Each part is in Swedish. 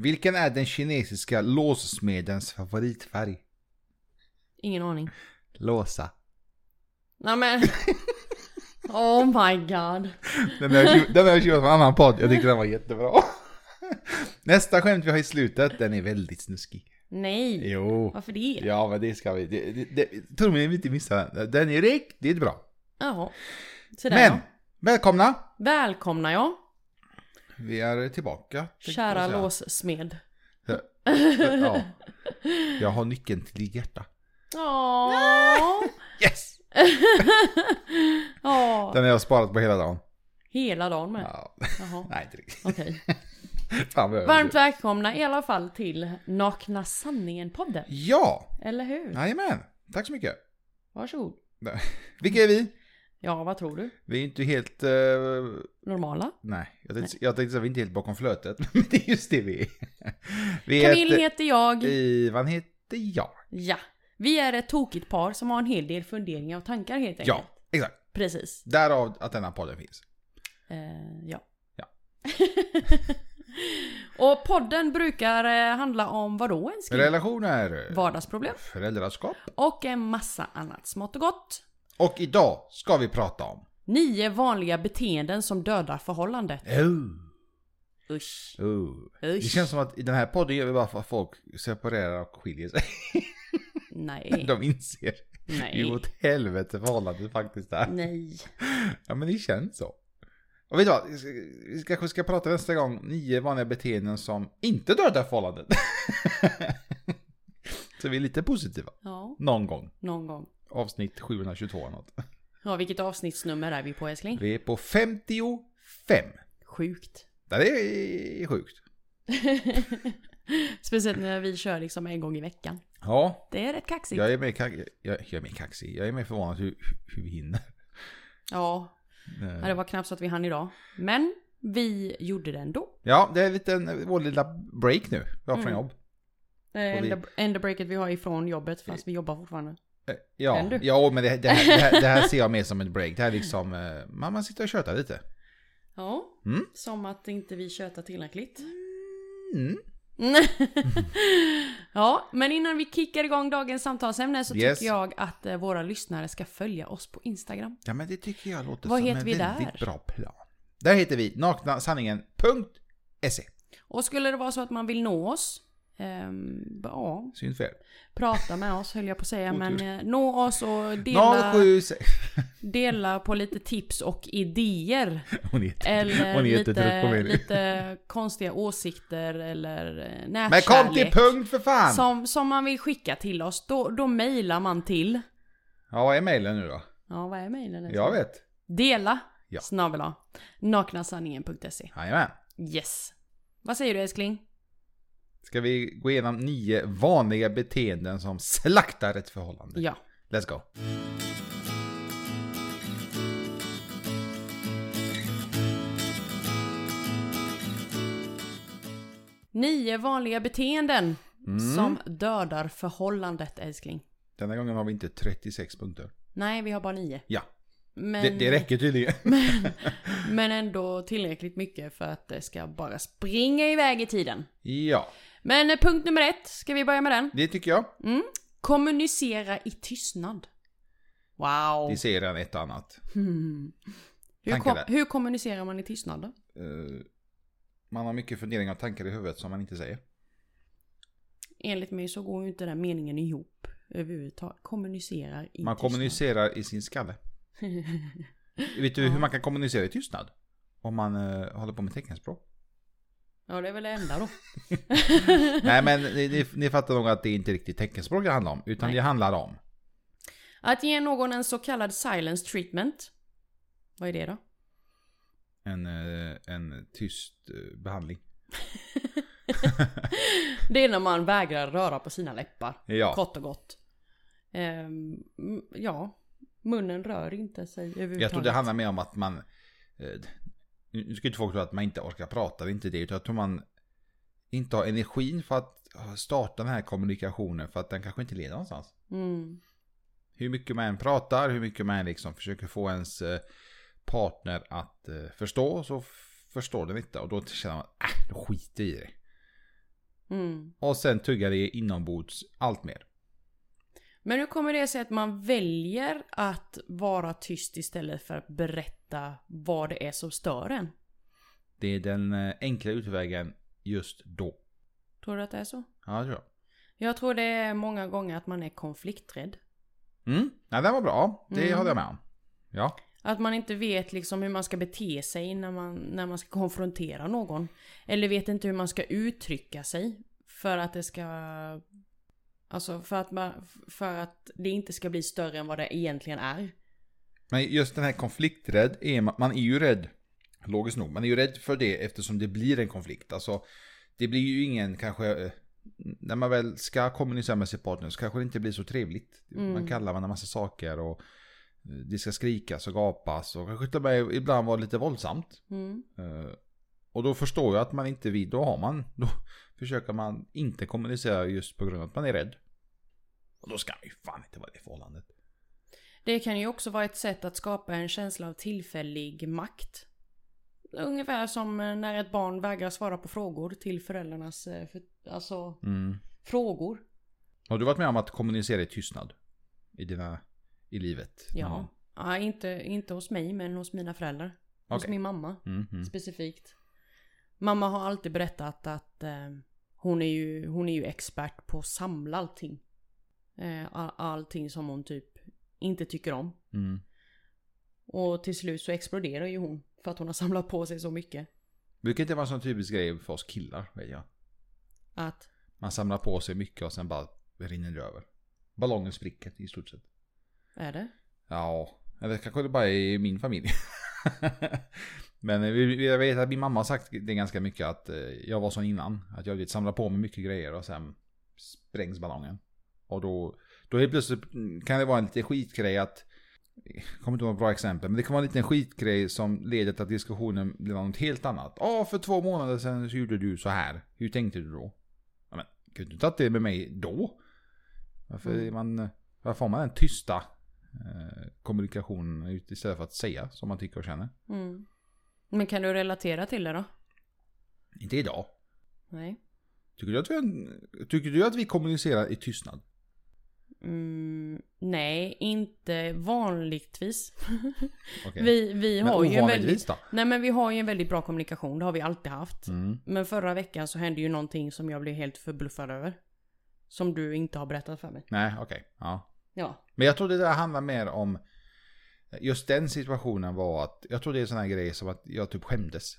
Vilken är den kinesiska låssmedens favoritfärg? Ingen aning. Låsa. Nej men. Oh my god. Den har jag köpt från en annan podd. Jag tyckte den var jättebra. Nästa skämt vi har i slutet, den är väldigt snuskig. Nej. Jo. Varför det? Ja, men det ska vi. Det, det, det, tror mig inte missa den. Den är riktigt bra. Jaha. Men, ja. välkomna. Välkomna ja. Vi är tillbaka. Kära låssmed. Ja. Jag har nyckeln till ditt hjärta. Åh. Yes! Åh. Den har jag sparat på hela dagen. Hela dagen med. Ja. Jaha. Nej, inte riktigt. Okej. Fan, vad jag- Varmt välkomna i alla fall till Nakna Sanningen-podden. Ja, Eller hur? jajamän. Tack så mycket. Varsågod. Vilka är vi? Ja, vad tror du? Vi är inte helt... eh, Normala? nej, jag tänkte, jag tänkte säga vi är inte helt bakom flötet. Men det är just det vi är. Vi Camille heter... heter jag. Ivan heter jag. Ja. Vi är ett tokigt par som har en hel del funderingar och tankar helt enkelt. Ja, exakt. Precis. Därav att denna podden finns. Eh, ja. Ja. och podden brukar eh, handla om vadå älskling? Relationer, Vardagsproblem. föräldraskap. Och en massa annat smått och gott. Och idag ska vi prata om... Nio vanliga beteenden som dödar förhållandet. Oh. Usch. Oh. Det Usch. känns som att i den här podden gör vi bara för att folk separerar och skiljer sig. Nej. De inser hur Nej. åt helvete förhållandet faktiskt är. Nej. Ja men det känns så. Och vet du vad? Vi ska- Vi kanske ska prata nästa gång nio vanliga beteenden som inte dödar förhållandet. så vi är lite positiva. Ja, Någon gång. någon gång. Avsnitt 722 eller något. Ja, vilket avsnittsnummer är vi på älskling? Vi är på 55. Sjukt. Det är sjukt. Speciellt när vi kör liksom en gång i veckan. Ja, Det är rätt kaxigt. jag är mer, kax- jag, jag är mer kaxig. Jag är mer förvånad hur, hur vi hinner. Ja, ja, det var knappt så att vi hann idag. Men vi gjorde det ändå. Ja, det är lite en, vår lilla break nu. Vi har från Mm. jobb. Det är Och vi- enda, enda breaket vi har ifrån jobbet fast vi jobbar fortfarande. Eh, Ja, ja men det, det, här, det, här, det här ser jag mer som ett break. Det här är liksom, eh, man, man sitter och tjötar lite. Ja, Mm. som att inte vi tjötar tillräckligt. Mm. ja, men innan vi kickar igång dagens samtalsämne så Yes. tycker jag att eh, våra lyssnare ska följa oss på Instagram. Ja men det tycker jag låter Vad som heter en vi väldigt där? bra plan. Där heter vi naknasanningen.se. Och skulle det vara så att man vill nå oss, ehm, ja, Synd fel. prata med oss höll jag på att säga, men eh, nå oss och dela, 076. dela på lite tips och idéer. Hon är, Eller hon är lite, lite konstiga åsikter eller eh, Men nätkärlek. kom till punkt för fan! Som, som man vill skicka till oss, då, då mejlar man till... Ja, vad är mejlen nu då? Ja, vad är mejlen? Jag vet. Dela, Ja. snabel naknasanningen.se. Jajamän. Yes. Vad säger du älskling? Ska vi gå igenom nio vanliga beteenden som slaktar ett förhållande? Ja. Let's go. Nio vanliga beteenden Mm. som dödar förhållandet älskling. Denna gången har vi inte 36 punkter. Nej, vi har bara nio. Ja, Men, det, det räcker tydligen. men ändå tillräckligt mycket för att det ska bara springa iväg i tiden. ja, Men eh, punkt nummer ett, ska vi börja med den? det tycker jag. Mm. Kommunicera i tystnad. Wow. Vi ser redan ett och annat. Hmm. Hur, kom, hur kommunicerar man i tystnad då? Eh, man har mycket funderingar och tankar i huvudet som man inte säger. Enligt mig så går ju inte den meningen ihop överhuvudtaget. Kommunicerar i Man tystnad. kommunicerar i sin skalle. Vet du hur man kan kommunicera i tystnad? Om man eh, håller på med teckenspråk. Ja, det är väl det enda då. Nej men ni, ni, fattar nog att det inte riktigt teckenspråk det handlar om. Utan Nej. det handlar om. Att ge någon en så kallad silence treatment. Vad är det då? En, eh, en tyst eh, behandling. Det är när man vägrar röra på sina läppar. Ja. Kort och gott. Ehm, ja, munnen rör inte sig överhuvudtaget. Jag tror det handlar mer om att man... Nu ska inte folk tro att man inte orkar prata, det är inte det. Utan jag tror man inte har energin för att starta den här kommunikationen för att den kanske inte leder någonstans. Mm. Hur mycket man än pratar, hur mycket man än liksom försöker få ens eh, partner att eh, förstå, så förstår den inte. Och då känner man, äh, då skiter i det. Mm. Och sen tuggar det inombords allt mer. Men hur kommer det sig att man väljer att vara tyst istället för att berätta vad det är som stör en? Det är den eh, enkla utvägen just då. Tror du att det är så? Ja, det tror jag. Jag tror det är många gånger att man är konflikträdd. Mm. Ja, den var bra. Det Mm. håller jag med om. Ja. Att man inte vet liksom hur man ska bete sig när man, när man ska konfrontera någon. Eller vet inte hur man ska uttrycka sig. För att det ska... Alltså för att, man, för att det inte ska bli större än vad det egentligen är. Men just den här konflikträdd är man, man är ju rädd. Logiskt nog. Man är ju rädd för det eftersom det blir en konflikt. Alltså det blir ju ingen kanske. eh, När man väl ska kommunicera med sin partner så kanske det inte blir så trevligt. Mm. Man kallar varandra massa saker och eh, det ska skrikas och gapas och kanske till och med ibland vara lite våldsamt. Mm. Och då förstår jag att man inte vill, då har man, då försöker man inte kommunicera just på grund av att man är rädd. Och då ska man ju fan inte vara i det förhållandet. Det kan ju också vara ett sätt att skapa en känsla av tillfällig makt. Ungefär som eh, när ett barn vägrar svara på frågor till föräldrarnas, eh, för, alltså Mm. frågor. Har du varit med om att kommunicera i tystnad? I dina, i livet? Ja. ja inte, inte hos mig men hos mina föräldrar. Hos Okej. min mamma Mm, mm. specifikt. Mamma har alltid berättat att eh, hon, är ju, hon är ju expert på att samla allting. Eh, all, allting som hon typ inte tycker om. Mm. Och till slut så exploderar ju hon. För att hon har samlat på sig så mycket. Brukar inte vara en sån typisk grej för oss killar, vet jag. Att Man samlar på sig mycket och sen bara rinner det över. Ballongen spricker i stort sett. Är det? Ja, eller kanske det bara är i min familj. Men jag vet att min mamma har sagt det ganska mycket att eh, jag var sån innan. Att jag vet, samlar på mig mycket grejer och sen sprängs ballongen. Och då, då helt plötsligt kan det vara en liten skitgrej att jag kommer inte ihåg ett bra exempel, men det kan vara en liten skitgrej som leder till att diskussionen blir något helt annat. Ja, för två månader sedan så gjorde du så här. Hur tänkte du då? Ja, men, kunde du tagit det med mig då? Varför, Mm. man, varför har man den tysta eh, kommunikationen istället för att säga som man tycker och känner? Mm. Men kan du relatera till det då? Inte idag. Nej. Tycker du att vi, tycker du att vi kommunicerar i tystnad? Mm, nej, inte vanligtvis. Okej. Vi, vi Men har ju en väldigt... då? Nej men vi har ju en väldigt bra kommunikation, det har vi alltid haft. Mm. Men förra veckan så hände ju någonting som jag blev helt förbluffad över. Som du inte har berättat för mig. Nej, okej. Ja. Ja. Men jag tror det där handlar mer om... Just den situationen var att... Jag tror det är en sån här grej som att jag typ skämdes.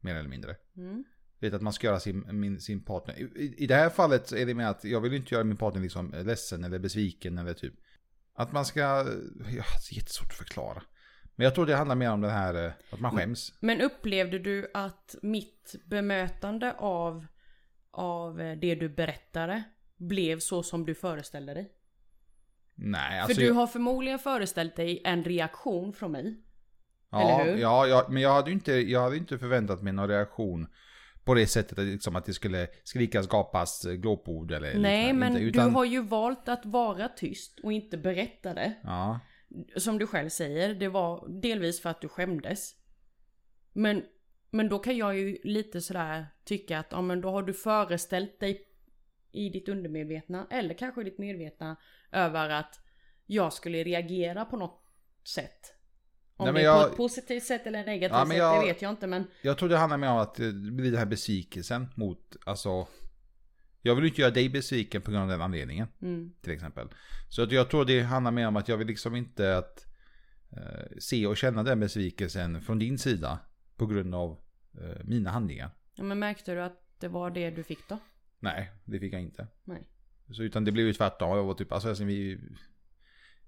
Mer eller mindre. Mm. Vet att man ska göra sin, min, sin partner. I, i- det här fallet så är det med att jag vill inte göra min partner liksom ledsen eller besviken eller typ. Att man ska... Ja, det är jättesvårt att förklara. Men jag tror det handlar mer om det här eh, att man skäms. Men upplevde du att mitt bemötande av, av eh, det du berättade blev så som du föreställde dig? Nej, alltså... För du jag- har förmodligen föreställt dig en reaktion från mig. Ja, Eller hur? ja, ja, men jag hade ju inte, jag hade inte förväntat mig någon reaktion på det sättet att, liksom, att det skulle skrikas, gapas, eh, glåpord eller Nej, liknande. men utan, du har ju valt att vara tyst och inte berätta det. Ja, Som du själv säger, det var delvis för att du skämdes. Men, men då kan jag ju lite sådär tycka att ja, men då har du föreställt dig i ditt undermedvetna eller kanske i ditt medvetna över att jag skulle reagera på något sätt. Om Nej, det är på jag- ett positivt sätt eller negativt Ja, sätt, jag- det vet jag inte men jag tror det handlar mer om att det blir den här besvikelsen mot, alltså... Jag vill inte göra dig besviken på grund av den anledningen, mm, till exempel. Så att jag tror det handlar mer om att jag vill liksom inte att eh, se och känna den besvikelsen från din sida på grund av eh, mina handlingar. ja, men märkte du att det var det du fick då? Nej, det fick jag inte. Nej. Så utan det blev ju tvärtom. Jag var typ, alltså, alltså vi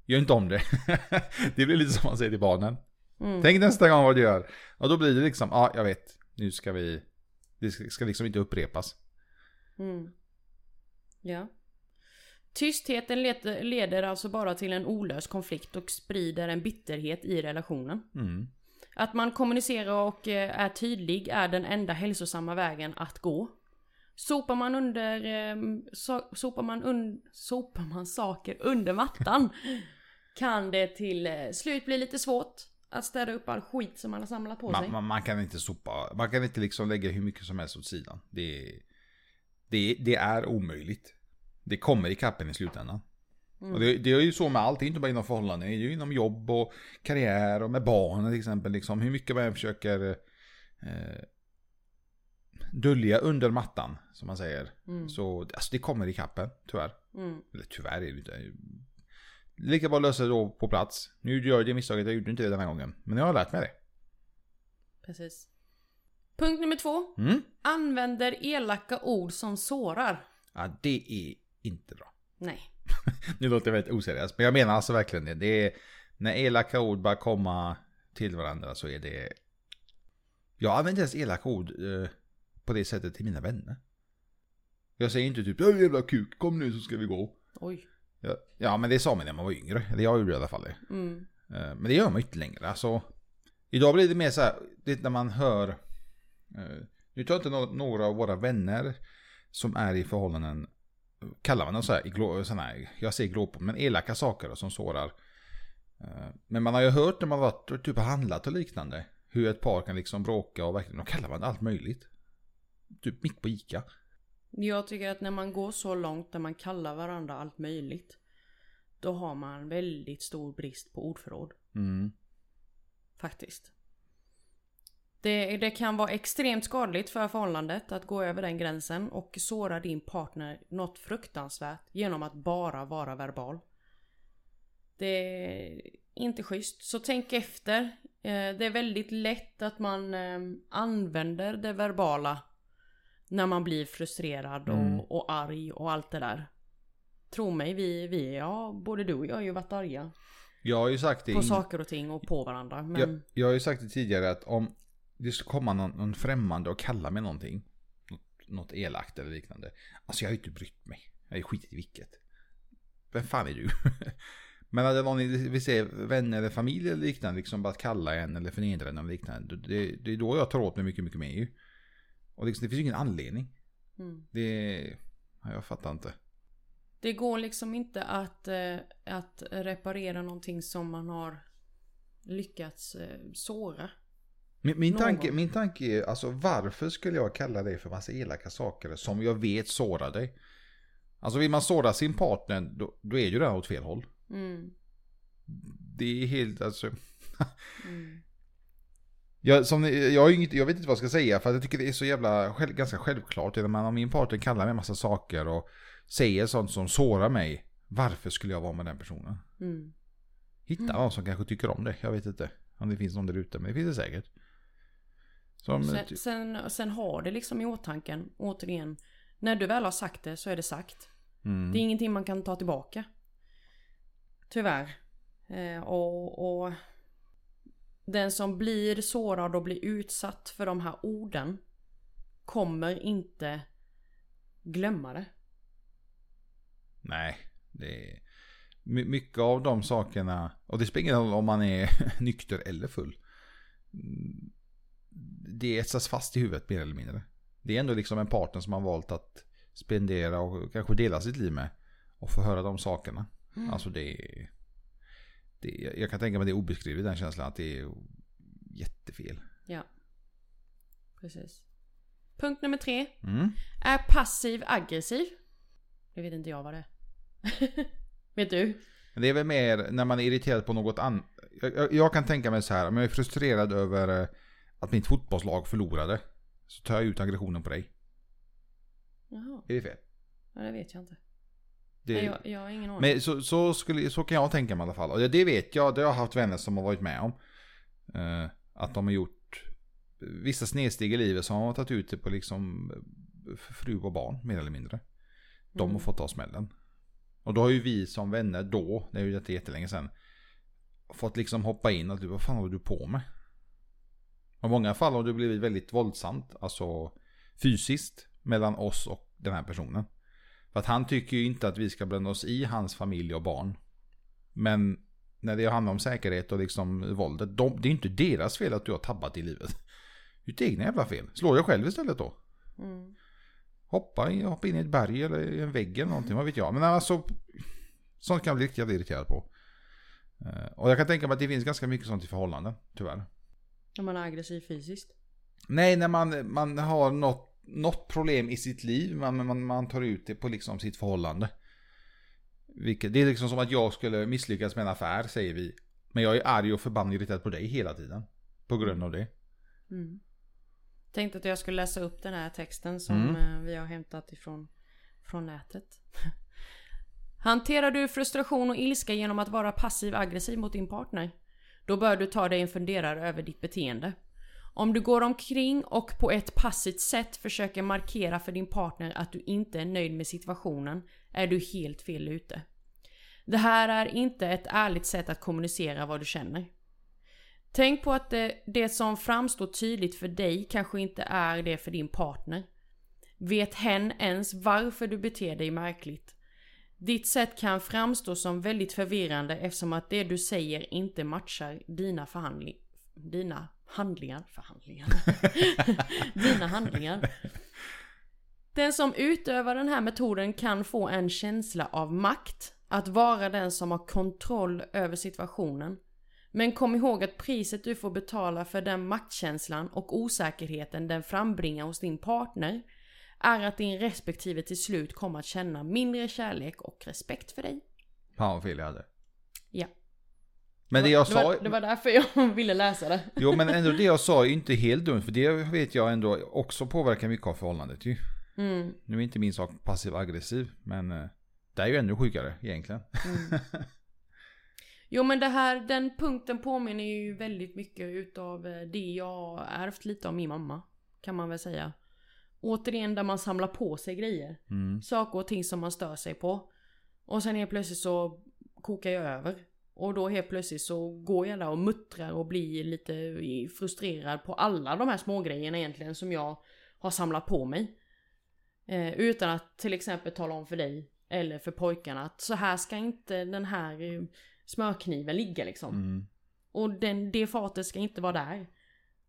gör inte om det. det blir lite som man säger till barnen. Mm. Tänk nästa gång vad du gör. Och då blir det liksom, ja jag vet. Nu ska vi, det ska, liksom inte upprepas. Mm. Ja. Tystheten leder, alltså bara till en olöst konflikt och sprider en bitterhet i relationen. Mm. Att man kommunicerar och eh, är tydlig är den enda hälsosamma vägen att gå. Sopar man under, eh, so, sopar man un, sopar man saker under mattan kan det till eh, slut bli lite svårt att städa upp all skit som man har samlat på sig. Man, man, man kan inte sopa, man kan inte liksom lägga hur mycket som helst åt sidan. Det är, Det, det är omöjligt. Det kommer i kappen i slutändan. Mm. Och det, det är ju så med allt, det är inte bara inom förhållanden. Det är ju inom jobb och karriär och med barnen till exempel. Liksom, hur mycket man försöker eh, dölja under mattan, som man säger. Mm. Så alltså, det kommer i kappen, tyvärr. Mm. Eller tyvärr är det inte. Lika bra att lösa det då på plats. Nu gör jag det misstaget, jag gjorde inte det den här gången. Men jag har lärt mig det. Precis. Punkt nummer två. Mm. Använder elaka ord som sårar. Ja, det är inte bra. Nej. Nu låter jag väldigt oseriöst, men jag menar alltså verkligen det. det är, när elaka ord bara komma till varandra så är det... Jag använder inte ens elaka ord eh, på det sättet till mina vänner. Jag säger inte typ "Ja, jävla kuk, kom nu så ska vi gå. Oj. Ja, ja men det sa man när man var yngre. Eller jag gjorde i alla fall det. Mm. Eh, Men det gör man inte längre. Alltså, idag blir det mer så här, det när man hör... eh, Nu tar inte nå- några av våra vänner som är i förhållanden, kallar man dem så här, såna här jag säger glåpor, men elaka saker som sårar. Eh, Men man har ju hört när man varit typ handlat och liknande, hur ett par kan liksom bråka och verkligen, då kallar man allt möjligt. Typ mitt på Ica. Jag tycker att när man går så långt där man kallar varandra allt möjligt. Då har man väldigt stor brist på ordförråd. Mm. Faktiskt. Det, det kan vara extremt skadligt för förhållandet att gå över den gränsen och såra din partner något fruktansvärt genom att bara vara verbal. Det är inte schysst. Så tänk efter. Eh, Det är väldigt lätt att man eh, använder det verbala när man blir frustrerad Mm. och, och arg och allt det där. Tro mig, vi, vi ja, både du och jag har ju varit arga Jag har ju sagt det på saker och ting och på varandra. Men Jag, jag har ju sagt det tidigare att om det ska komma någon, någon främmande och kalla mig någonting. Något, något elakt eller liknande. Alltså jag har ju inte brytt mig. Jag har ju skitit i vilket. Vem fan är du? Men att någon vi ser vänner eller familj eller liknande liksom bara att kalla en eller förnedra en eller liknande. Det, det är då jag tar åt mig mycket, mycket mer ju. Och liksom, det finns ju ingen anledning. mm. Det... ja, Jag fattar inte. det går liksom inte att, eh, att reparera någonting som man har lyckats eh, såra. Min, min, tanke, min tanke är, alltså varför skulle jag kalla dig för massa elaka saker som jag vet sårar dig? Alltså vill man såra sin partner, då, då är ju det åt fel håll. Mm. Det är helt, alltså. Mm. Jag, som, jag, inget, jag vet inte vad jag ska säga för att jag tycker det är så jävla, själv, ganska självklart. När man, om min partner kallar mig en massa saker och säger sånt som sårar mig. Varför skulle jag vara med den personen? Mm. Hitta Mm. någon som kanske tycker om det. Jag vet inte om det finns någon där ute, men det finns det säkert. Som, Sen, sen, sen har det liksom i åtanken, återigen. När du väl har sagt det så är det sagt. mm. Det är ingenting man kan ta tillbaka. Tyvärr. Eh, och, och den som blir sårad och blir utsatt för de här orden kommer inte glömma det. Nej, det är my- mycket av de sakerna. Och det spelar ingen roll om man är nykter eller full. Det etsas fast i huvudet mer eller mindre. Det är ändå liksom en partner som har valt att spendera och kanske dela sitt liv med. Och få höra de sakerna. Mm. Alltså det är... Det, jag kan tänka mig det är obeskrivligt den känslan att det är jättefel. Ja. Precis. Punkt nummer tre. Mm. Är passiv aggressiv? Det vet inte jag vad det är. vet du? Det är väl mer när man är irriterad på något annat. Jag, jag, jag kan tänka mig så här, om jag är frustrerad över eh, att mitt fotbollslag förlorade. Så tar jag ut aggressionen på dig. Jaha, Är det fel? ja, det vet jag inte. Det, jag, jag har ingen aning. men så, så, skulle, så kan jag tänka mig i alla fall. Och det, vet jag, det har jag haft vänner som har varit med om. Eh, att de har gjort vissa snedsteg i livet som har tagit ut det på liksom eh, fru och barn mer eller mindre. De har Mm. fått ta smällen. Och då har ju vi som vänner då, det är ju jättelänge sedan, fått liksom hoppa in och typ, vad fan håller du på med? Och I många fall har det blivit väldigt våldsamt, alltså fysiskt, mellan oss och den här personen. För att han tycker ju inte att vi ska blanda oss i hans familj och barn. Men när det handlar om säkerhet och liksom våldet, de, det är inte deras fel att du har tabbat i livet. Det är ditt egna jävla fel. Slå dig själv istället då. Mm. Hoppa, in, hoppa in i ett berg eller i en vägg eller någonting, vad vet jag. Men alltså, sånt kan jag bli riktigt irriterad på. Eh, Och jag kan tänka mig att det finns ganska mycket sånt i förhållanden, tyvärr. När man är aggressiv fysiskt. Nej, när man, man har något, något problem i sitt liv, men man, man tar ut det på liksom sitt förhållande. Vilket, det är liksom som att jag skulle misslyckas med en affär, säger vi. Men jag är arg och förbannad irriterad på dig hela tiden. På grund av det. Mm. Tänkte att jag skulle läsa upp den här texten som Mm. eh, vi har hämtat ifrån från nätet. Hanterar du frustration och ilska genom att vara passiv aggressiv mot din partner? Då bör du ta dig en funderare över ditt beteende. Om du går omkring och på ett passivt sätt försöker markera för din partner att du inte är nöjd med situationen är du helt fel ute. Det här är inte ett ärligt sätt att kommunicera vad du känner. Tänk på att det, det som framstår tydligt för dig kanske inte är det för din partner. Vet hen ens varför du beter dig märkligt? Ditt sätt kan framstå som väldigt förvirrande eftersom att det du säger inte matchar dina. Dina handlingar? Förhandlingar? dina handlingar. Den som utövar den här metoden kan få en känsla av makt. Att vara den som har kontroll över situationen. Men kom ihåg att priset du får betala för den maktkänslan och osäkerheten den frambringar hos din partner är att din respektive till slut kommer att känna mindre kärlek och respekt för dig. Fan vad fel jag hade. Ja. Men det jag det, sa... var, det var därför jag ville läsa det. Jo men ändå det jag sa är inte helt dumt. För det vet jag ändå också påverkar mycket av förhållandet ju. Mm, Nu är inte min sak passiv aggressiv. Men eh, det är ju ännu sjukare egentligen. mm. Jo men det här, den punkten påminner ju väldigt mycket utav eh, det jag ärvt lite av min mamma. Kan man väl säga. Återigen där man samlar på sig grejer. Mm. Saker och ting som man stör sig på. Och sen helt plötsligt så kokar jag över. Och då helt plötsligt så går jag där och muttrar och blir lite frustrerad på alla de här små grejerna egentligen som jag har samlat på mig. Eh, utan att till exempel tala om för dig eller för pojkarna att så här ska inte den här eh, smörkniven ligga liksom. Mm. Och den, det fatet ska inte vara där.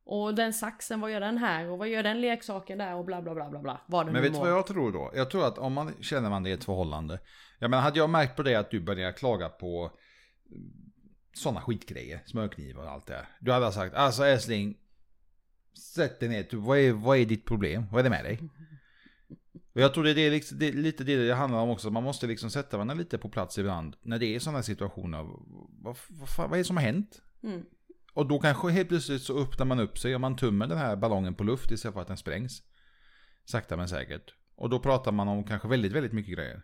Och den saxen, vad gör den här? Och vad gör den leksaken där? Och bla bla bla bla bla. Vad Men vet du vad jag tror då? Jag tror att om man känner man det i ett förhållande. Jag menar hade jag märkt på det att du börjar klaga på sådana skitgrejer, smörknivar och allt det här. Du hade sagt, alltså älskling, sätt dig ner, du, vad, är, vad är ditt problem? Vad är det med dig? Och jag tror det är, det, liksom, det är lite det det handlar om också, man måste liksom sätta varandra lite på plats ibland. När det är sådana situationer, vad, vad, vad är det som har hänt? Mm. Och då kanske helt plötsligt så öppnar man upp sig och man tummer den här ballongen på luft istället för att den sprängs. Sakta men säkert. Och då pratar man om kanske väldigt, väldigt mycket grejer.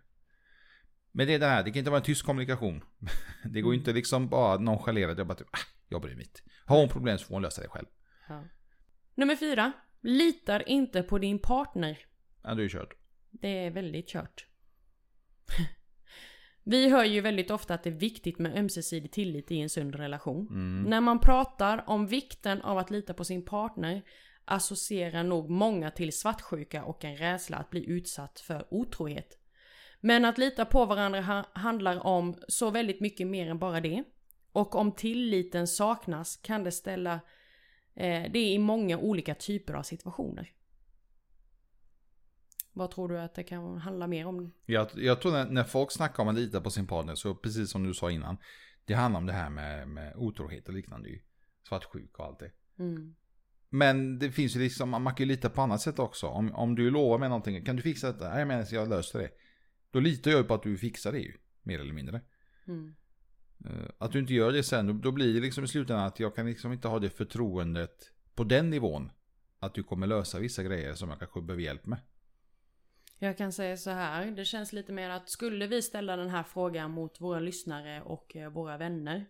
Men det är det här, det kan inte vara en tyst kommunikation. Det går ju inte liksom bara nonchalerat, jag bara typ, ah, jag bryr mig inte. Har hon problem så får hon lösa det själv. Ja. Nummer fyra. Litar inte på din partner. Ja, du är kört. Det är väldigt kört. Vi hör ju väldigt ofta att det är viktigt med ömsesidig tillit i en sund relation. Mm. När man pratar om vikten av att lita på sin partner associerar nog många till svartsjuka och en rädsla att bli utsatt för otrohet. Men att lita på varandra ha- handlar om så väldigt mycket mer än bara det. Och om tilliten saknas kan det ställa eh, det i många olika typer av situationer. Vad tror du att det kan handla mer om? Jag, jag tror när, när folk snackar om att lita på sin partner, så precis som du sa innan, det handlar om det här med, med otrohet och liknande ju. Svartsjuk och allt det. Mm. Men det finns ju liksom, man kan ju lita på annat sätt också. Om, om du lovar mig någonting, kan du fixa detta? Nej men jag löser det. Då litar jag ju på att du fixar det ju, mer eller mindre. Mm. Eh, Att du inte gör det sen, då, blir det liksom i slutändan att jag kan liksom inte ha det förtroendet på den nivån. Att du kommer lösa vissa grejer som jag kanske behöver hjälp med. Jag kan säga så här, det känns lite mer att skulle vi ställa den här frågan mot våra lyssnare och eh, våra vänner.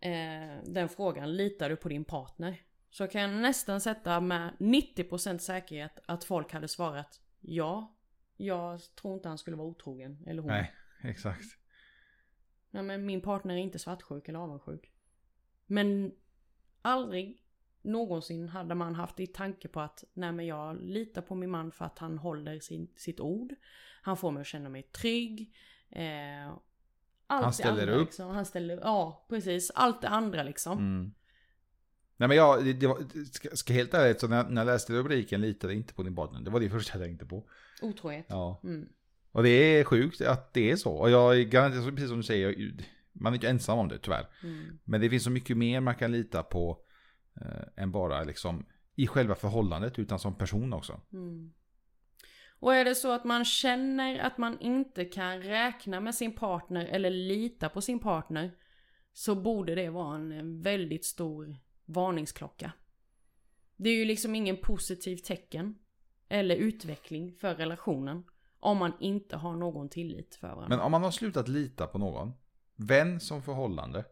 Eh, den frågan, litar du på din partner? Så kan jag nästan sätta med 90% säkerhet att folk hade svarat ja. Jag tror inte han skulle vara otrogen, eller hon. Nej, exakt. Nej men min partner är inte svartsjuk eller avundsjuk. Men aldrig någonsin hade man haft i tanke på att nej men jag litar på min man för att han håller sin, sitt ord. Han får mig att känna mig trygg. Eh, allt Han ställer andra, upp. Liksom. Han ställer Ja, precis. Allt det andra liksom. Mm. Nej men jag, det, det var, ska, ska helt ärligt, så när, när jag läste rubriken litade inte på din partner. Det var det första jag tänkte på. Otrohet. Ja. Mm. Och det är sjukt att det är så. Och jag är garanterat, precis som du säger, jag- man är inte ensam om det tyvärr. Mm. Men det finns så mycket mer man kan lita på eh, än bara liksom i själva förhållandet utan som person också. Mm. Och är det så att man känner att man inte kan räkna med sin partner eller lita på sin partner så borde det vara en väldigt stor varningsklocka. Det är ju liksom ingen positiv tecken eller utveckling för relationen om man inte har någon tillit för varandra. Men om man har slutat lita på någon, vän som förhållande,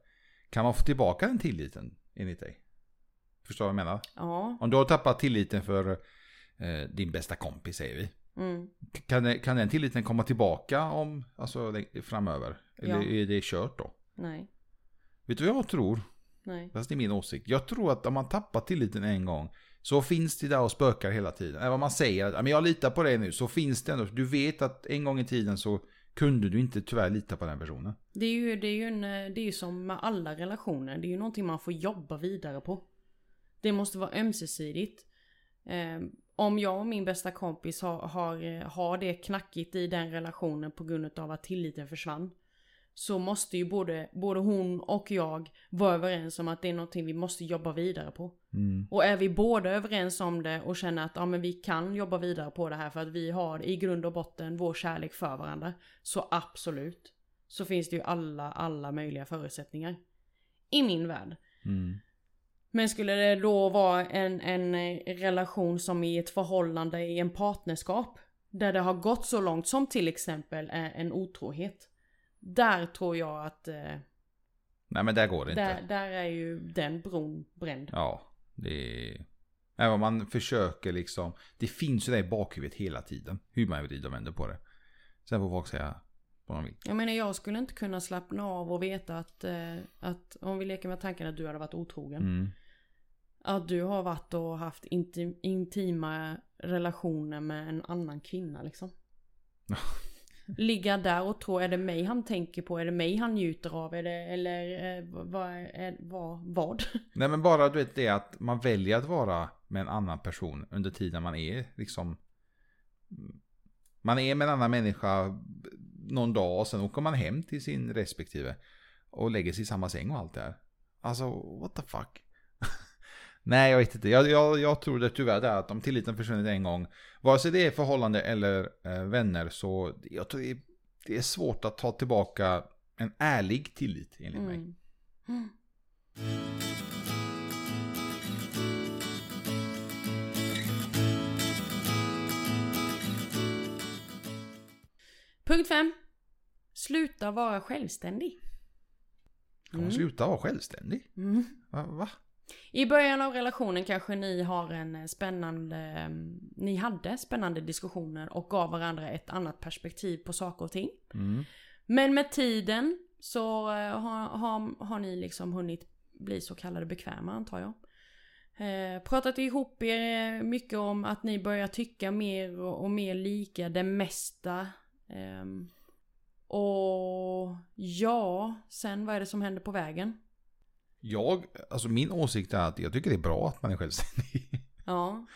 kan man få tillbaka den tilliten enligt dig? Förstår du vad jag menar? Ja. Om du har tappat tilliten för eh, din bästa kompis säger vi. Mm. Kan, kan den tilliten komma tillbaka om, alltså, framöver? Eller Ja. är det kört då? Nej. Vet du vad jag tror? Nej. Fast det är min åsikt. Jag tror att om man tappar tilliten en gång så finns det där och spökar hela tiden. Även om man säger att men jag litar på dig nu så finns det ändå. Du vet att en gång i tiden så kunde du inte tyvärr lita på den personen. Det är ju, det är ju, en, det är ju som med alla relationer. Det är ju någonting man får jobba vidare på. Det måste vara ömsesidigt. Eh, om jag och min bästa kompis har, har, har det knackigt i den relationen på grund av att tilliten försvann. Så måste ju både, både hon och jag vara överens om att det är någonting vi måste jobba vidare på. Och är vi båda överens om det och känner att ja, men vi kan jobba vidare på det här för att vi har i grund och botten vår kärlek för varandra. Så absolut. Så finns det ju alla, alla möjliga förutsättningar. I min värld. Mm. Men skulle det då vara en, en relation som i ett förhållande i en partnerskap. Där det har gått så långt som till exempel en otrohet. Där tror jag att eh, Nej men där går det inte. där, där är ju den bron bränd. Ja, det är... Även om man försöker liksom. Det finns ju det i bakhuvudet hela tiden. Hur man vrider och vänder på det. Sen får folk säga vad de vill. Jag menar jag skulle inte kunna slappna av och veta att, eh, att om vi leker med tanken att du hade varit otrogen. Mm. Att du har varit och haft intim, intima relationer med en annan kvinna liksom. Ligga där och tro, är det mig han tänker på? Är det mig han njuter av? Är det, eller eh, vad, är, vad, vad? Nej men bara du vet det att man väljer att vara med en annan person under tiden man är liksom. Man är med en annan människa någon dag och sen åker man hem till sin respektive. Och lägger sig i samma säng och allt det här. Alltså what the fuck. Nej jag vet inte. Jag, jag, jag tror det tyvärr det är att om tilliten försvunnit en gång. Vare sig det är förhållande eller eh, vänner så jag tror det är, det är svårt att ta tillbaka en ärlig tillit enligt mig. Mm. Mm. Punkt 5. Sluta vara självständig. Man sluta vara självständig? Mm. Va? va? I början av relationen kanske ni har en eh, spännande, eh, ni hade spännande diskussioner och gav varandra ett annat perspektiv på saker och ting. Mm. Men med tiden så eh, har, har, har ni liksom hunnit bli så kallade bekväma antar jag. Eh, pratat ihop er eh, mycket om att ni börjar tycka mer och, och mer lika det mesta. Ehm, och ja, sen vad är det som händer på vägen? Jag, alltså min åsikt är att jag tycker det är bra att man är självständig. Ja,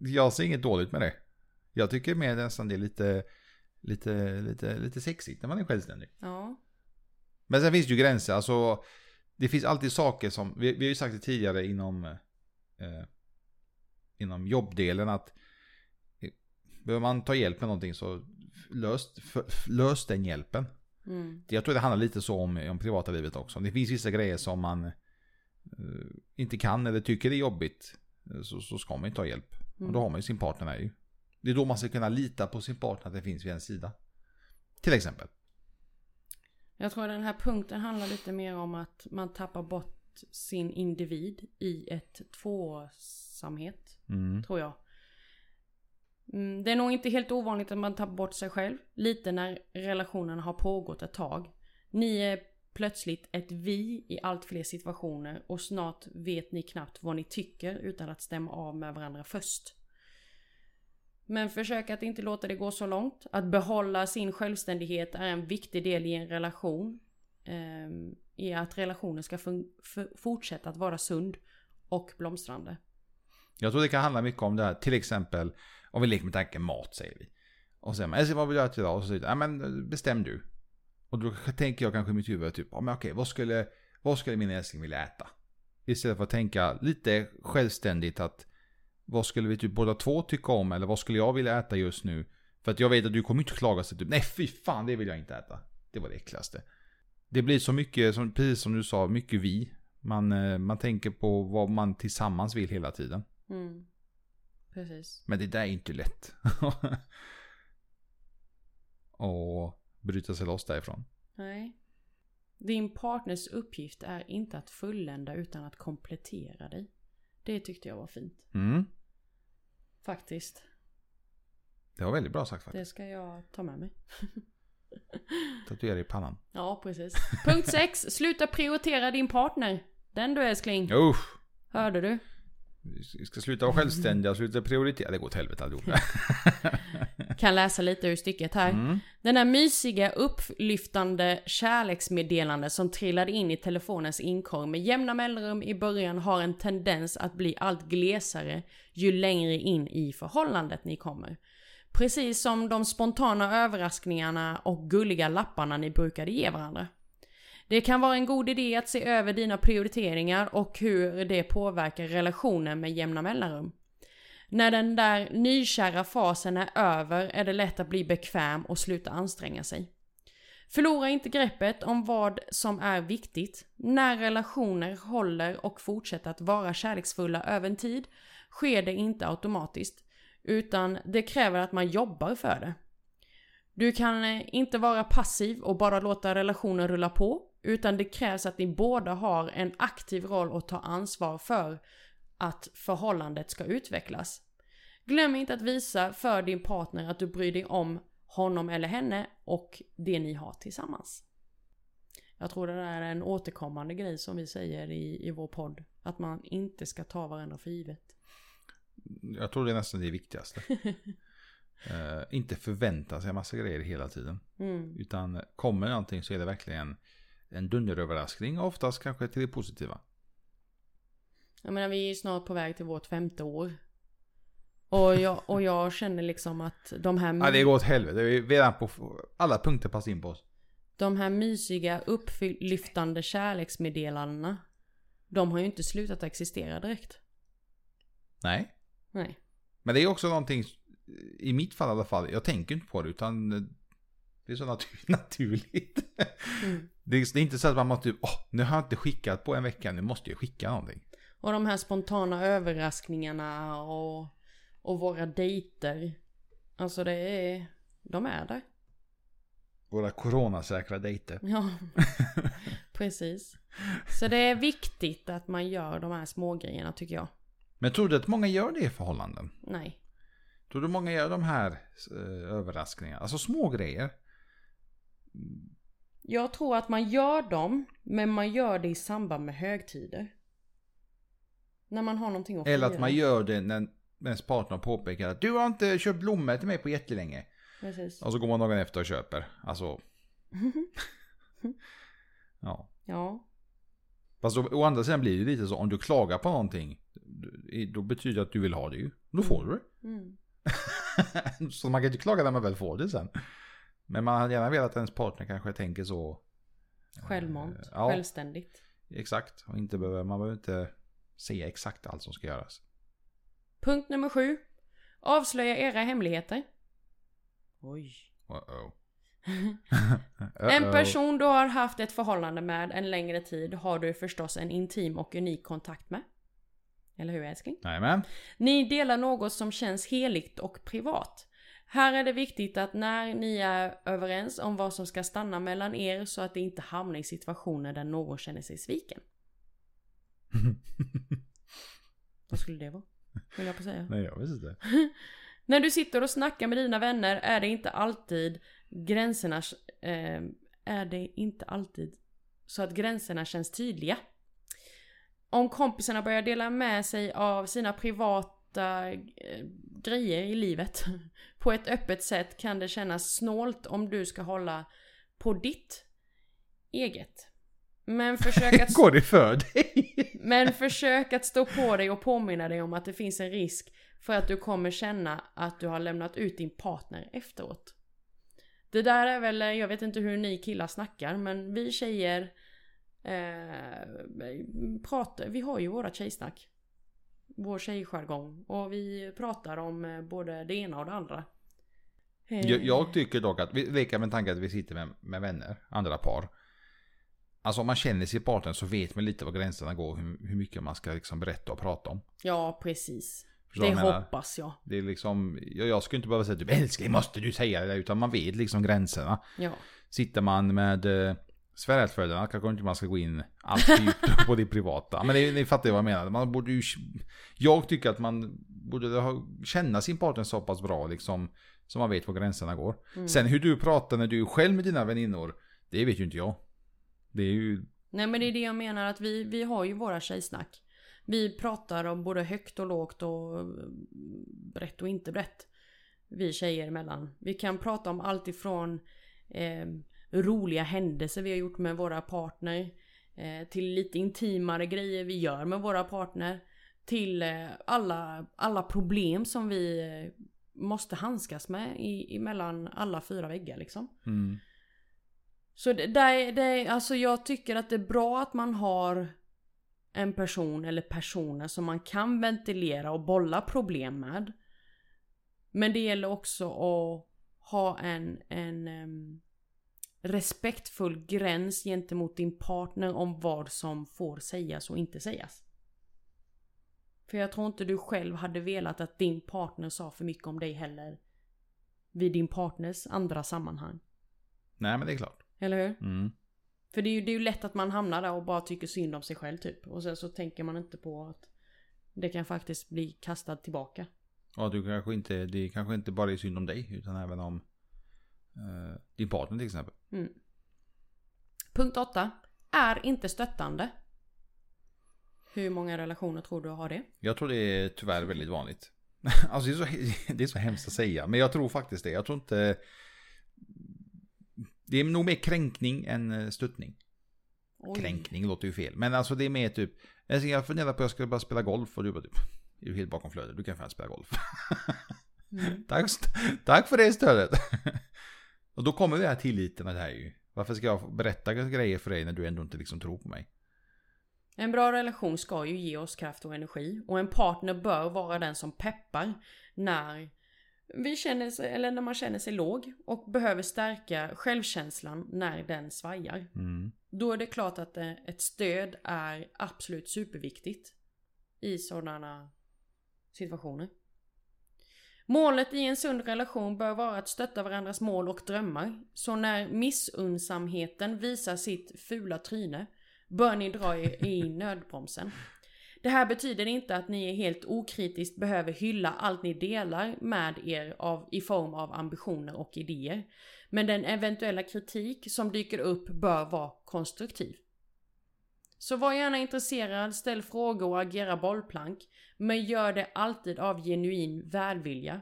Jag ser inget dåligt med det. Jag tycker mer nästan det är lite, lite, lite, lite sexigt när man är självständig. ja, Men sen finns det ju gränser, alltså det finns alltid saker som, vi, vi har ju sagt det tidigare inom, eh, inom jobbdelen att eh, behöver man ta hjälp med någonting så lös, lös den hjälpen. Mm, Jag tror det handlar lite så om, om privata livet också. Det finns vissa grejer som man eh, inte kan eller tycker är jobbigt. eh, Så, så ska man ju ta hjälp. Och då har man ju sin partner med ju. Det är då man ska kunna lita på sin partner att det finns vid ens sida. Till exempel. Jag tror den här punkten handlar lite mer om att man tappar bort sin individ i ett tvåsamhet. Mm. Tror jag. Mm, det är nog inte helt ovanligt att man tappar bort sig själv. Lite när relationen har pågått ett tag. Ni är plötsligt ett vi i allt fler situationer och snart vet ni knappt vad ni tycker utan att stämma av med varandra först. Men försök att inte låta det gå så långt. Att behålla sin självständighet är en viktig del i en relation. ehm, I att relationen ska fortsätta att vara sund och blomstrande. Jag tror det kan handla mycket om det här. Till exempel och vi leker med tanken mat säger vi. Och sen, "Älskling, vad vill du äta idag? Och så säger ja men eh, bestäm du. Och då tänker jag kanske i mitt huvud typ, ja men okej, vad skulle, vad skulle min älskling vilja äta? Istället för att tänka lite självständigt att vad skulle vi typ båda två tycka om eller vad skulle jag vilja äta just nu? För att jag vet att du kommer inte klaga sig typ nej fy fan det vill jag inte äta. Det var det äckligaste. Det blir så mycket, som, precis som du sa, mycket vi. Man, eh, man tänker på vad man tillsammans vill hela tiden. Mm. Precis. Men det där är inte lätt. Och bryta sig loss därifrån. Nej. Din partners uppgift är inte att fullända utan att komplettera dig. Det tyckte jag var fint. Mm. Faktiskt. Det var väldigt bra sagt Det faktiskt. ska jag ta med mig. Tatuera i pannan. Ja, precis. Punkt 6. Sluta prioritera din partner. Den du älskling. Usch! Hörde du? Vi ska sluta vara självständiga, sluta prioritera. Det går åt helvete allihop. Kan läsa lite ur stycket här. Mm. Den här mysiga upplyftande kärleksmeddelande som trillade in i telefonens inkorg med jämna mellanrum i början har en tendens att bli allt glesare ju längre in i förhållandet ni kommer. Precis som de spontana överraskningarna och gulliga lapparna ni brukade ge varandra. Det kan vara en god idé att se över dina prioriteringar och hur det påverkar relationen med jämna mellanrum. När den där nykära fasen är över är det lätt att bli bekväm och sluta anstränga sig. Förlora inte greppet om vad som är viktigt. När relationer håller och fortsätter att vara kärleksfulla över en tid sker det inte automatiskt. Utan det kräver att man jobbar för det. Du kan eh, inte vara passiv och bara låta relationen rulla på. Utan det krävs att ni båda har en aktiv roll och tar ansvar för att förhållandet ska utvecklas. Glöm inte att visa för din partner att du bryr dig om honom eller henne och det ni har tillsammans. Jag tror det där är en återkommande grej som vi säger i, i vår podd. Att man inte ska ta varandra för givet. Jag tror det är nästan det viktigaste. Eh, inte förvänta sig en massa grejer hela tiden. Mm. Utan kommer någonting så är det verkligen en dunderöverraskning. Oftast kanske till det positiva. Jag menar vi är ju snart på väg till vårt femte år. Och jag, och jag känner liksom att de här, Ja, det går åt helvete. Vi är redan på alla punkter passar in på oss. de här mysiga upplyftande kärleksmeddelandena. De har ju inte slutat existera direkt. Nej. Nej. Men det är också någonting, i mitt fall i alla fall, jag tänker inte på det utan det är så natur- naturligt. Mm. Det, är, det är inte så att man måste, åh, nu har jag inte skickat på en vecka, nu måste jag skicka någonting. Och de här spontana överraskningarna och, och våra dejter. Alltså det är, de är där. Våra coronasäkra dejter. Ja, precis. Så det är viktigt att man gör de här små grejerna tycker jag. Men tror du att många gör det i förhållanden? Nej. Tror du många gör de här eh, överraskningarna? Alltså små grejer. Jag tror att man gör dem, men man gör det i samband med högtider. När man har någonting att Eller att fira. man gör det när ens partner påpekar att du har inte köpt blommor till mig på jättelänge. Precis. Och så går man dagen efter och köper. Alltså, ja. Ja. Fast å, å andra sidan blir det lite så, om du klagar på någonting, då betyder det att du vill ha det ju. Då får du det. Mm. så man kan inte klaga när man väl får det sen. Men man hade gärna velat att ens partner kanske tänker så. Självmant. Eh, ja. Självständigt. Exakt. Och inte behöver, man behöver inte säga exakt allt som ska göras. Punkt nummer sju. Avslöja era hemligheter. Oj. Uh-oh. En Uh-oh. person du har haft ett förhållande med en längre tid har du förstås en intim och unik kontakt med. Eller hur älskling? Jajamän. Ni delar något som känns heligt och privat. Här är det viktigt att när ni är överens om vad som ska stanna mellan er så att det inte hamnar i situationer där någon känner sig sviken. Vad skulle det vara? Höll jag på säga. Nej, jag vet inte. När du sitter och snackar med dina vänner är det inte alltid gränserna eh, är det inte alltid så att gränserna känns tydliga. Om kompisarna börjar dela med sig av sina privata eh, grejer i livet på ett öppet sätt kan det kännas snålt om du ska hålla på ditt eget. Men försök att Går det för dig? men försök att stå på dig och påminna dig om att det finns en risk för att du kommer känna att du har lämnat ut din partner efteråt. Det där är väl, jag vet inte hur ni killar snackar, men vi tjejer Eh, pratar, vi har ju våra tjejsnack. Vår tjejjargong. Och vi pratar om eh, både det ena och det andra. Eh, Jag, jag tycker dock att, vi leker med tanken att vi sitter med, med vänner, andra par. Alltså om man känner sin partner så vet man lite var gränserna går, hur, hur mycket man ska liksom berätta och prata om. Ja, precis. Förstår det jag hoppas jag. Det är liksom, jag, jag skulle inte behöva säga typ älskling måste du säga det, utan man vet liksom gränserna. Ja. Sitter man med eh, svärföräldrarna kanske inte man ska gå in allt djupt på det privata. Men ni, ni fattar vad jag menar. Man borde ju, jag tycker att man borde ha, känna sin partner så pass bra liksom. Så man vet var gränserna går. Mm. Sen hur du pratar när du är själv med dina väninnor. Det vet ju inte jag. Det är ju, Nej men det är det jag menar att vi, vi har ju våra tjejsnack. Vi pratar om både högt och lågt och brett och inte brett. Vi tjejer emellan. Vi kan prata om allt ifrån eh, roliga händelser vi har gjort med våra partner. Eh, till lite intimare grejer vi gör med våra partner. Till eh, alla, alla problem som vi eh, måste handskas med i, mellan alla fyra väggar liksom. mm, Så det, det, är- det, alltså jag tycker att det är bra att man har en person eller personer som man kan ventilera och bolla problem med. Men det gäller också att ha en, en em, respektfull gräns gentemot din partner om vad som får sägas och inte sägas. För jag tror inte du själv hade velat att din partner sa för mycket om dig heller. Vid din partners andra sammanhang. nej men det är klart. Eller hur? Mm. För det är ju det är ju lätt att man hamnar där och bara tycker synd om sig själv typ. Och sen så tänker man inte på att det kan faktiskt bli kastad tillbaka. Och du kanske inte, det kanske inte bara är synd om dig, utan även om eh, din partner till exempel. Mm. Punkt 8. Är inte stöttande. Hur många relationer tror du har det? Jag tror det är tyvärr väldigt vanligt. Alltså det är, så, det är så hemskt att säga, men jag tror faktiskt det. Jag tror inte... Det är nog mer kränkning än eh, stöttning. Oj. Kränkning låter ju fel. Men alltså det är mer typ... Jag funderar på att jag skulle bara spela golf och du bara typ... Är du helt bakom flödet? Du kan fan spela golf. Mm. tack, tack för det stödet. Och då kommer det här tilliten att det här är ju... Varför ska jag berätta grejer för dig när du ändå inte liksom tror på mig? En bra relation ska ju ge oss kraft och energi. Och en partner bör vara den som peppar när vi känner sig, eller när man känner sig låg och behöver stärka självkänslan när den svajar. Mm. Då är det klart att eh, ett stöd är absolut superviktigt i sådana situationer. Målet i en sund relation bör vara att stötta varandras mål och drömmar. Så när missunnsamheten visar sitt fula tryne bör ni dra er i nödbromsen. Det här betyder inte att ni helt okritiskt behöver hylla allt ni delar med er av, i form av ambitioner och idéer. Men den eventuella kritik som dyker upp bör vara konstruktiv. Så var gärna intresserad, ställ frågor och agera bollplank. Men gör det alltid av genuin välvilja.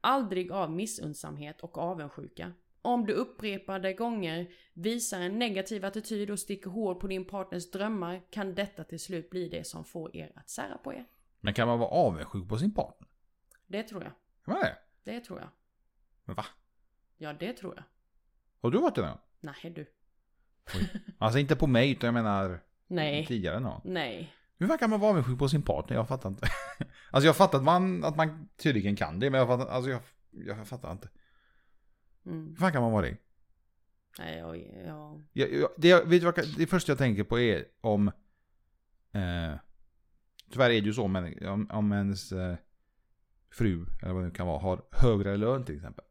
Aldrig av missunnsamhet och avundsjuka. Om du upprepade gånger visar en negativ attityd och sticker hål på din partners drömmar kan detta till slut bli det som får er att sära på er. Men kan man vara avundsjuk på sin partner? Det tror jag. Kan man det? Det tror jag. Men va? Ja, det tror jag. Har du varit det gång? Nej du. Alltså inte på mig, utan jag menar Nej. tidigare någon. Nej. Hur kan man vara avundsjuk på sin partner? Jag fattar inte. Alltså jag fattar att man, att man tydligen kan det, men jag fattar, alltså jag, jag fattar inte. Mm. Hur fan kan man vara det? Nej, jag, jag... Jag, jag, det, jag, vet vad, det första jag tänker på är om... Eh, tyvärr är det ju så, men om, om ens eh, fru, eller vad det nu kan vara, har högre lön till exempel.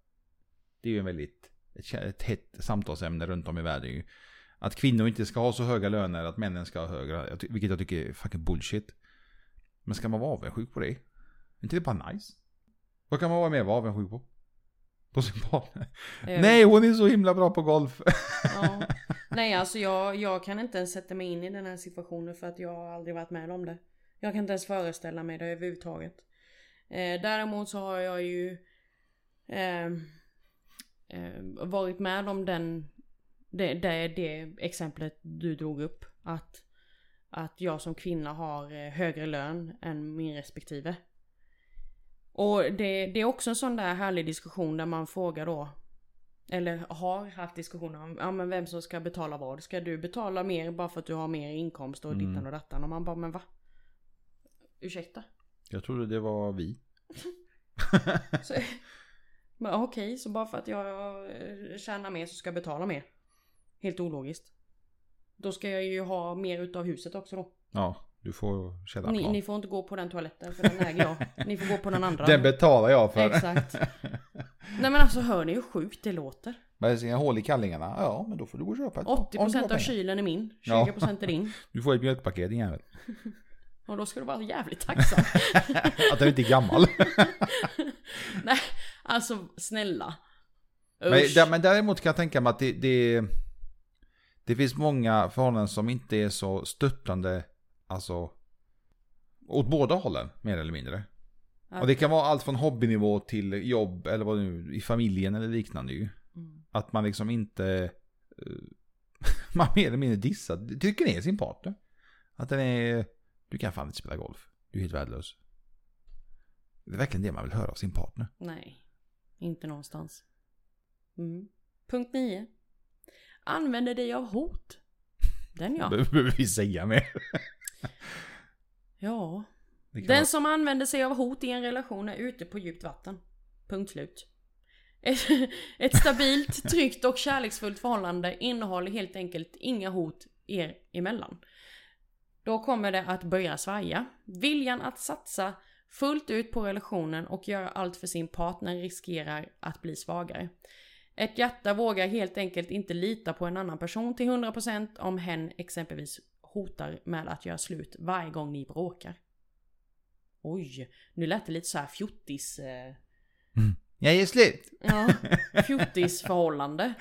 Det är ju en väldigt, ett, ett hett samtalsämne runt om i världen ju. Att kvinnor inte ska ha så höga löner, att männen ska ha högre, vilket jag tycker är fucking bullshit. Men ska man vara avundsjuk på det? Är inte det bara nice? Vad kan man vara mer vara avundsjuk på? På sin partner? Nej, hon är så himla bra på golf. Ja. Nej, alltså jag, jag kan inte ens sätta mig in i den här situationen för att jag har aldrig varit med om det. Jag kan inte ens föreställa mig det överhuvudtaget. Eh, däremot så har jag ju eh, eh, varit med om den det, det, det exemplet du drog upp. Att, att jag som kvinna har eh, högre lön än min respektive. Och det, det är också en sån där härlig diskussion där man frågar då Eller har haft diskussioner om ja, men vem som ska betala vad. Ska du betala mer bara för att du har mer inkomst och Mm. dittan och dattan? Och man bara men va? Ursäkta? Jag trodde det var vi. Så, men okej, så bara för att jag eh, tjänar mer så ska jag betala mer. Helt ologiskt. Då ska jag ju ha mer utav huset också då. Ja, du får Ni, källarplan. ni får inte gå på den toaletten för den äger jag. Ni får gå på den andra. Den betalar jag för. Exakt. Nej men alltså hör ni hur sjukt det låter? Men det är inga hål i kallingarna. Ja, men då får du gå och köpa ett. 80% Om du har av kylen är min, Ja. 20% är din. Du får ett mjölkpaket din jävel. Och då ska du vara jävligt tacksam. Att den inte är gammal. Nej, alltså snälla. men, Usch. men däremot kan jag tänka mig att det, det, det finns många förhållanden som inte är så stöttande. Alltså. Åt båda hållen, mer eller mindre. Och det kan vara allt från hobbynivå till jobb eller vad nu, i familjen eller liknande ju. Mm. Att man liksom inte, eh, man mer eller mindre dissar, tycker ner sin partner. Att den är, du kan fan inte spela golf. Du är helt värdelös. Det är verkligen det man vill höra av sin partner. Nej, inte någonstans. Mm. Punkt 9. Använder dig av hot. Den ja. Behöver vi säga mer? Ja. Den vara- som använder sig av hot i en relation är ute på djupt vatten. Punkt slut. Ett, ett stabilt, tryggt och kärleksfullt förhållande innehåller helt enkelt inga hot er emellan. Då kommer det att börja svaja. Viljan att satsa fullt ut på relationen och göra allt för sin partner riskerar att bli svagare. Ett hjärta vågar helt enkelt inte lita på en annan person till 100% om hen exempelvis hotar med att göra slut varje gång ni bråkar. Oj, nu lät det lite så här fjortis... Eh, Jag är slut. ja, fjortisförhållande.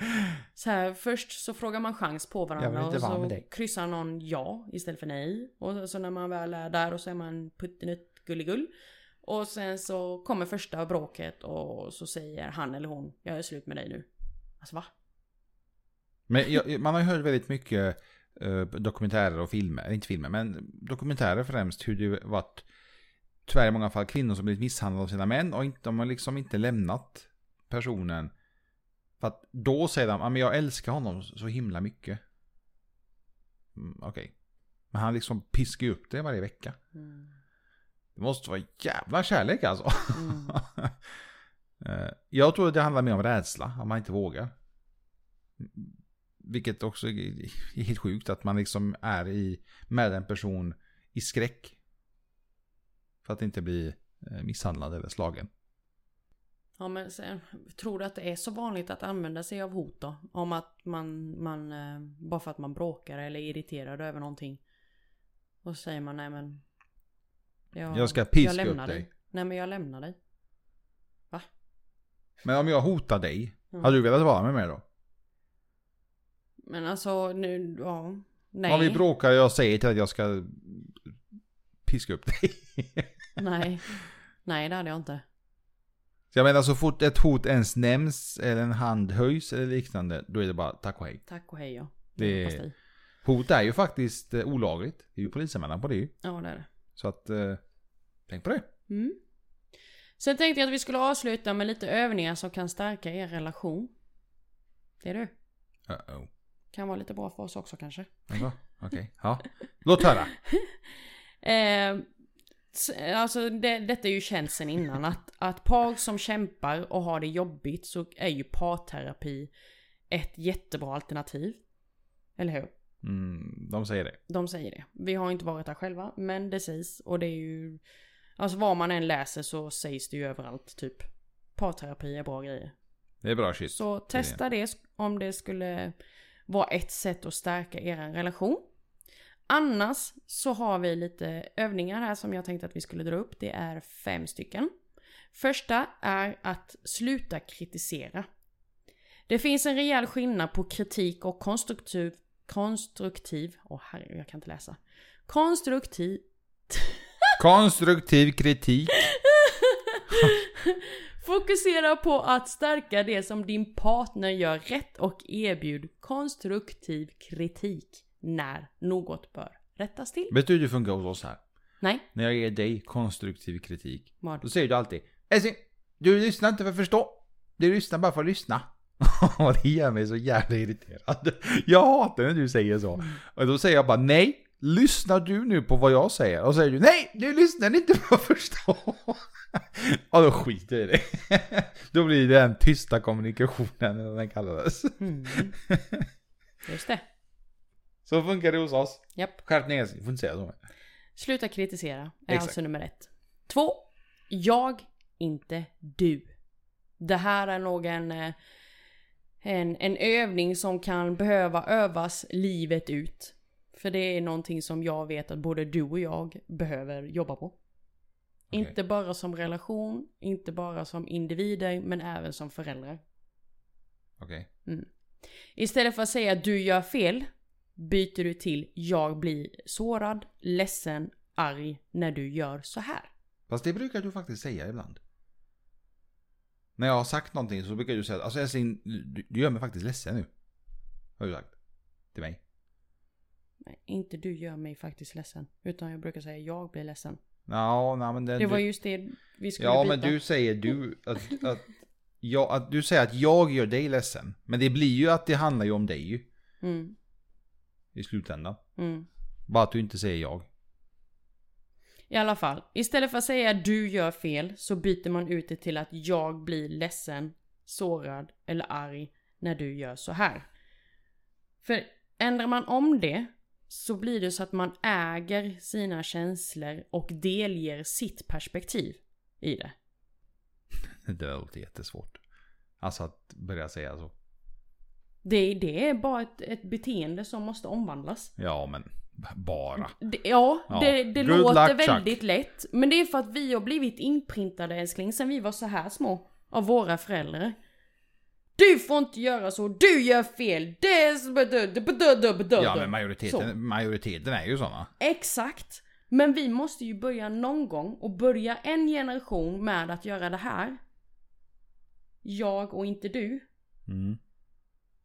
Så här, först så frågar man chans på varandra och så med kryssar någon ja istället för nej. Och så när man väl är där och så är man puttinutt gulligull. Och sen så kommer första bråket och så säger han eller hon jag är slut med dig nu. Alltså va? Men jag, man har ju hört väldigt mycket eh, dokumentärer och filmer, inte filmer, men dokumentärer främst hur det varit tyvärr i många fall kvinnor som blivit misshandlade av sina män och inte, de har liksom inte lämnat personen. För att då säger de, ja men jag älskar honom så himla mycket. Mm, Okej. Men han liksom piskar ju upp det varje vecka. Mm. Det måste vara jävla kärlek alltså. Mm. Eh, jag tror att det handlar mer om rädsla, om man inte vågar. Vilket också är helt sjukt att man liksom är i, med en person i skräck. För att inte bli eh, misshandlad eller slagen. Ja men tror du att det är så vanligt att använda sig av hot då? Om att man, man eh, bara för att man bråkar eller är irriterad över någonting. Och så säger man nej men. Jag ska piska jag upp dig. Nej men jag lämnar dig. Men om jag hotar dig, Mm. hade du velat vara med mig då? Men alltså nu, ja. Nej. Om vi bråkar och jag säger till att jag ska piska upp dig. Nej. Nej det hade jag inte. Så jag menar så fort ett hot ens nämns eller en hand höjs eller liknande, då är det bara tack och hej. Tack och hej ja. Det- dig. Hot är ju faktiskt eh, olagligt. Det är ju polisanmälan på det ju. Ja det är det. Så att, eh, tänk på det. Mm. Sen tänkte jag att vi skulle avsluta med lite övningar som kan stärka er relation. Det är du. Uh-oh. Kan vara lite bra för oss också kanske. Okej, ja. Låt höra. Eh, alltså det, detta är ju känt sen innan att, att par som kämpar och har det jobbigt så är ju parterapi ett jättebra alternativ. Eller hur? Mm, de säger det. De säger det. Vi har inte varit där själva, men det sägs. Och det är ju... Alltså vad man än läser så sägs det ju överallt typ. Parterapi är bra grejer. Det är bra shit. Så testa det om det skulle vara ett sätt att stärka er relation. Annars så har vi lite övningar här som jag tänkte att vi skulle dra upp. Det är fem stycken. Första är att sluta kritisera. Det finns en rejäl skillnad på kritik och konstruktiv... Konstruktiv... Åh herre, jag kan inte läsa. Konstruktiv... Konstruktiv kritik. Fokusera på att stärka det som din partner gör rätt och erbjud konstruktiv kritik när något bör rättas till. Vet du hur det funkar hos oss här? Nej, När jag ger dig konstruktiv kritik. vad? Då säger du alltid Älskling, du lyssnar inte för att förstå. Du lyssnar bara för att lyssna. Det gör mig så jävla irriterad. Jag hatar när du säger så. Och då säger jag bara nej. Lyssnar du nu på vad jag säger? Och säger du nej, du lyssnar inte på förstå. Och då skiter jag i det. Då blir det den tysta kommunikationen, eller vad den kallades. Mm. Just det. Så funkar det hos oss. Japp. Skärp ner sig, får inte säga så. Sluta kritisera är Exakt. alltså nummer ett. Två. Jag, inte du. Det här är nog en, en, övning som kan behöva övas livet ut. För det är någonting som jag vet att både du och jag behöver jobba på. Inte bara som relation, inte bara som individer, men även som föräldrar. Okej. Istället för att säga du gör fel, byter du till jag blir sårad, ledsen, arg när du gör så här. Fast det brukar du faktiskt säga ibland. När jag har sagt någonting så brukar du säga alltså älskling, du, du gör mig faktiskt ledsen nu. Har du sagt. Till mig. Nej, inte du gör mig faktiskt ledsen. Utan jag brukar säga jag blir ledsen. Ja, nej men det, Det var du, just det vi skulle Ja, byta. men du säger du att, att, ja, att du säger att jag gör dig ledsen. Men det blir ju att det handlar ju om dig ju. Mm, I slutändan. mm. Bara att du inte säger jag. I alla fall, istället för att säga du gör fel så byter man ut det till att jag blir ledsen, sårad eller arg när du gör så här. För ändrar man om det så blir det så att man äger sina känslor och delger sitt perspektiv i det. Det låter jättesvårt. Alltså att börja säga så. Det, det är bara ett, ett beteende som måste omvandlas. Ja, men bara. Det, ja, Ja. det, det låter luck, Chuck. väldigt lätt. Men det är för att vi har blivit inprintade älskling sen vi var så här små. Av våra föräldrar. Du får inte göra så, du gör fel, det är Ja, men Så. majoriteten, majoriteten är ju sådana. Exakt. Men vi måste ju börja någon gång och börja en generation med att göra det här. Jag och inte du. Mm.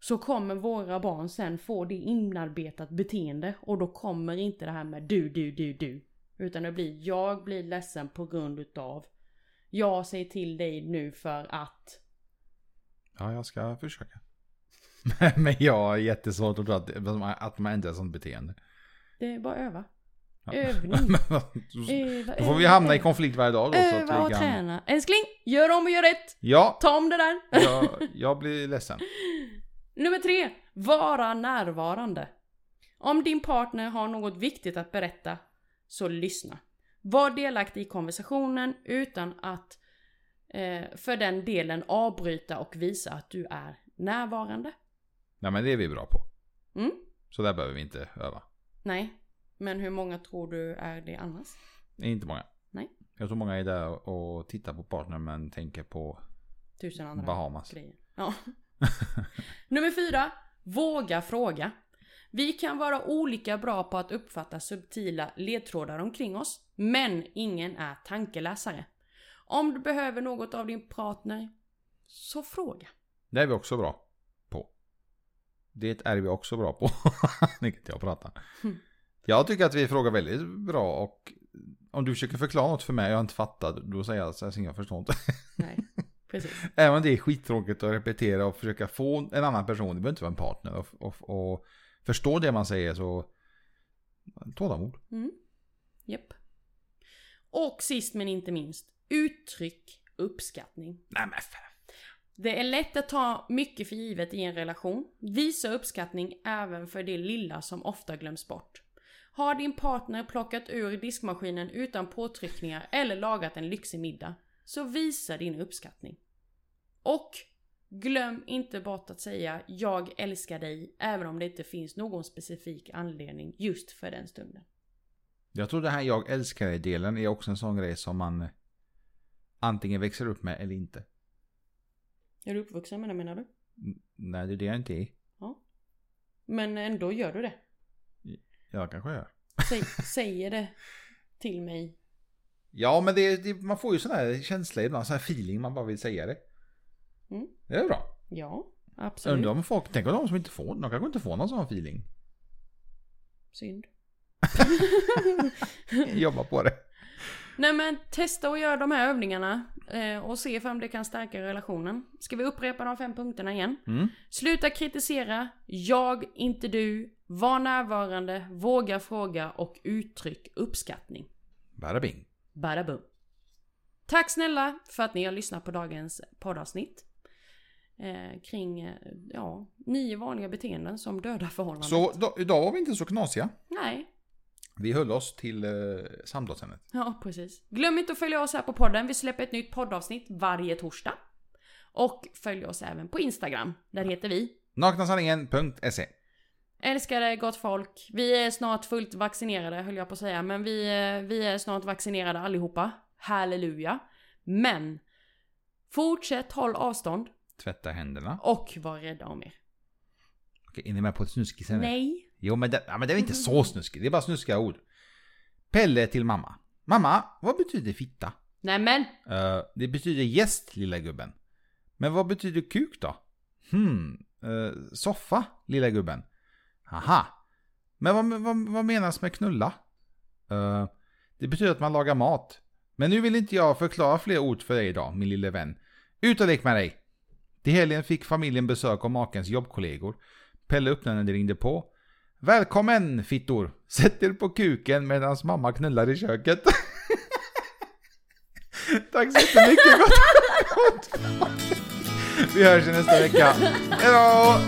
Så kommer våra barn sen få det inarbetat beteende och då kommer inte det här med du, du, du, du. Utan det blir jag blir ledsen på grund utav jag säger till dig nu för att Ja, jag ska försöka. Men jag har jättesvårt att tro att, att man ändrar sånt beteende. det är bara att öva. Övning. Öva, Då får vi öva, hamna i konflikt varje dag då. Så Öva att och vi kan... träna. Älskling, gör om och gör rätt. Ja, Ta om det där. jag, jag blir ledsen. Nummer tre. Vara närvarande. Om din partner har något viktigt att berätta, så lyssna. Var delaktig i konversationen utan att eh, för den delen avbryta och visa att du är närvarande. Nej men det är vi bra på. Mm? Så där behöver vi inte öva. Nej. Men hur många tror du är det annars? Inte många. Nej. Jag tror många är där och tittar på partnern men tänker på Tusen andra Bahamas. grejer. Ja. Nummer fyra. Våga fråga. Vi kan vara olika bra på att uppfatta subtila ledtrådar omkring oss, men ingen är tankeläsare. Om du behöver något av din partner, så fråga. Det är vi också bra på. Det är vi också bra på. Nu kan inte jag prata. Mm. Jag tycker att vi frågar väldigt bra och om du försöker förklara något för mig och jag inte fattar, då säger jag så här, jag förstår inte. Nej, precis. Även om det är skittråkigt att repetera och försöka få en annan person, det behöver inte vara en partner, och, och, och förstå det man säger så tålamod. Mm. Japp. Och sist men inte minst, uttryck uppskattning. Nej men. Det är lätt att ta mycket för givet i en relation. Visa uppskattning även för det lilla som ofta glöms bort. Har din partner plockat ur diskmaskinen utan påtryckningar eller lagat en lyxig middag, så visa din uppskattning. Och glöm inte bort att säga jag älskar dig även om det inte finns någon specifik anledning just för den stunden. Jag tror det här jag älskar dig-delen är också en sån grej som man antingen växer upp med eller inte. Är du uppvuxen med det menar du? N- Nej, det är det jag inte är. Ja. Men ändå gör du det. Jag kanske gör. Säg, säger det till mig. Ja, men det, det, man får ju sån här känsla ibland, sån här feeling, man bara vill säga det. Mm. Det är bra. Ja, absolut. Undrar om folk, tänk om de som inte får, de kanske inte får någon sån feeling. Synd. Jobba på det. Nej men testa och göra de här övningarna eh, och se om det kan stärka relationen. Ska vi upprepa de fem punkterna igen? Mm. Sluta kritisera, jag, inte du, var närvarande, våga fråga och uttryck uppskattning. Bada bing. Bada boom. Tack snälla för att ni har lyssnat på dagens poddavsnitt. Eh, kring, eh, ja, nio vanliga beteenden som dödar förhållanden. Så då, idag var vi inte så knasiga. Nej, Vi höll oss till eh, samtalsämnet. Ja, precis. Glöm inte att följa oss här på podden. Vi släpper ett nytt poddavsnitt varje torsdag. Och följ oss även på Instagram. Där heter vi Naknasanningen.se Älskade gott folk. Vi är snart fullt vaccinerade höll jag på att säga. Men vi, eh, vi är snart vaccinerade allihopa. Halleluja. Men fortsätt håll avstånd Tvätta händerna. och var rädda om er. Okej, är ni med på ett snuskigt? Nej. Jo, men det, ja, men det är inte så snuskigt. Det är bara snuskiga ord. Pelle till mamma. Mamma, vad betyder fitta? Nämen. Eh, det betyder gäst, lilla gubben. Men vad betyder kuk då? Hmm, eh, soffa, lilla gubben. Aha. Men vad, vad, vad menas med knulla? Uh, det betyder att man lagar mat. Men nu vill inte jag förklara fler ord för dig idag, min lille vän. Ut och lek med dig! Till helgen fick familjen besök av makens jobbkollegor. Pelle öppnade när det ringde på. Välkommen fittor! Sätt er på kuken medan mamma knullar i köket. Tack så jättemycket. Vi hörs i nästa vecka. Hejdå!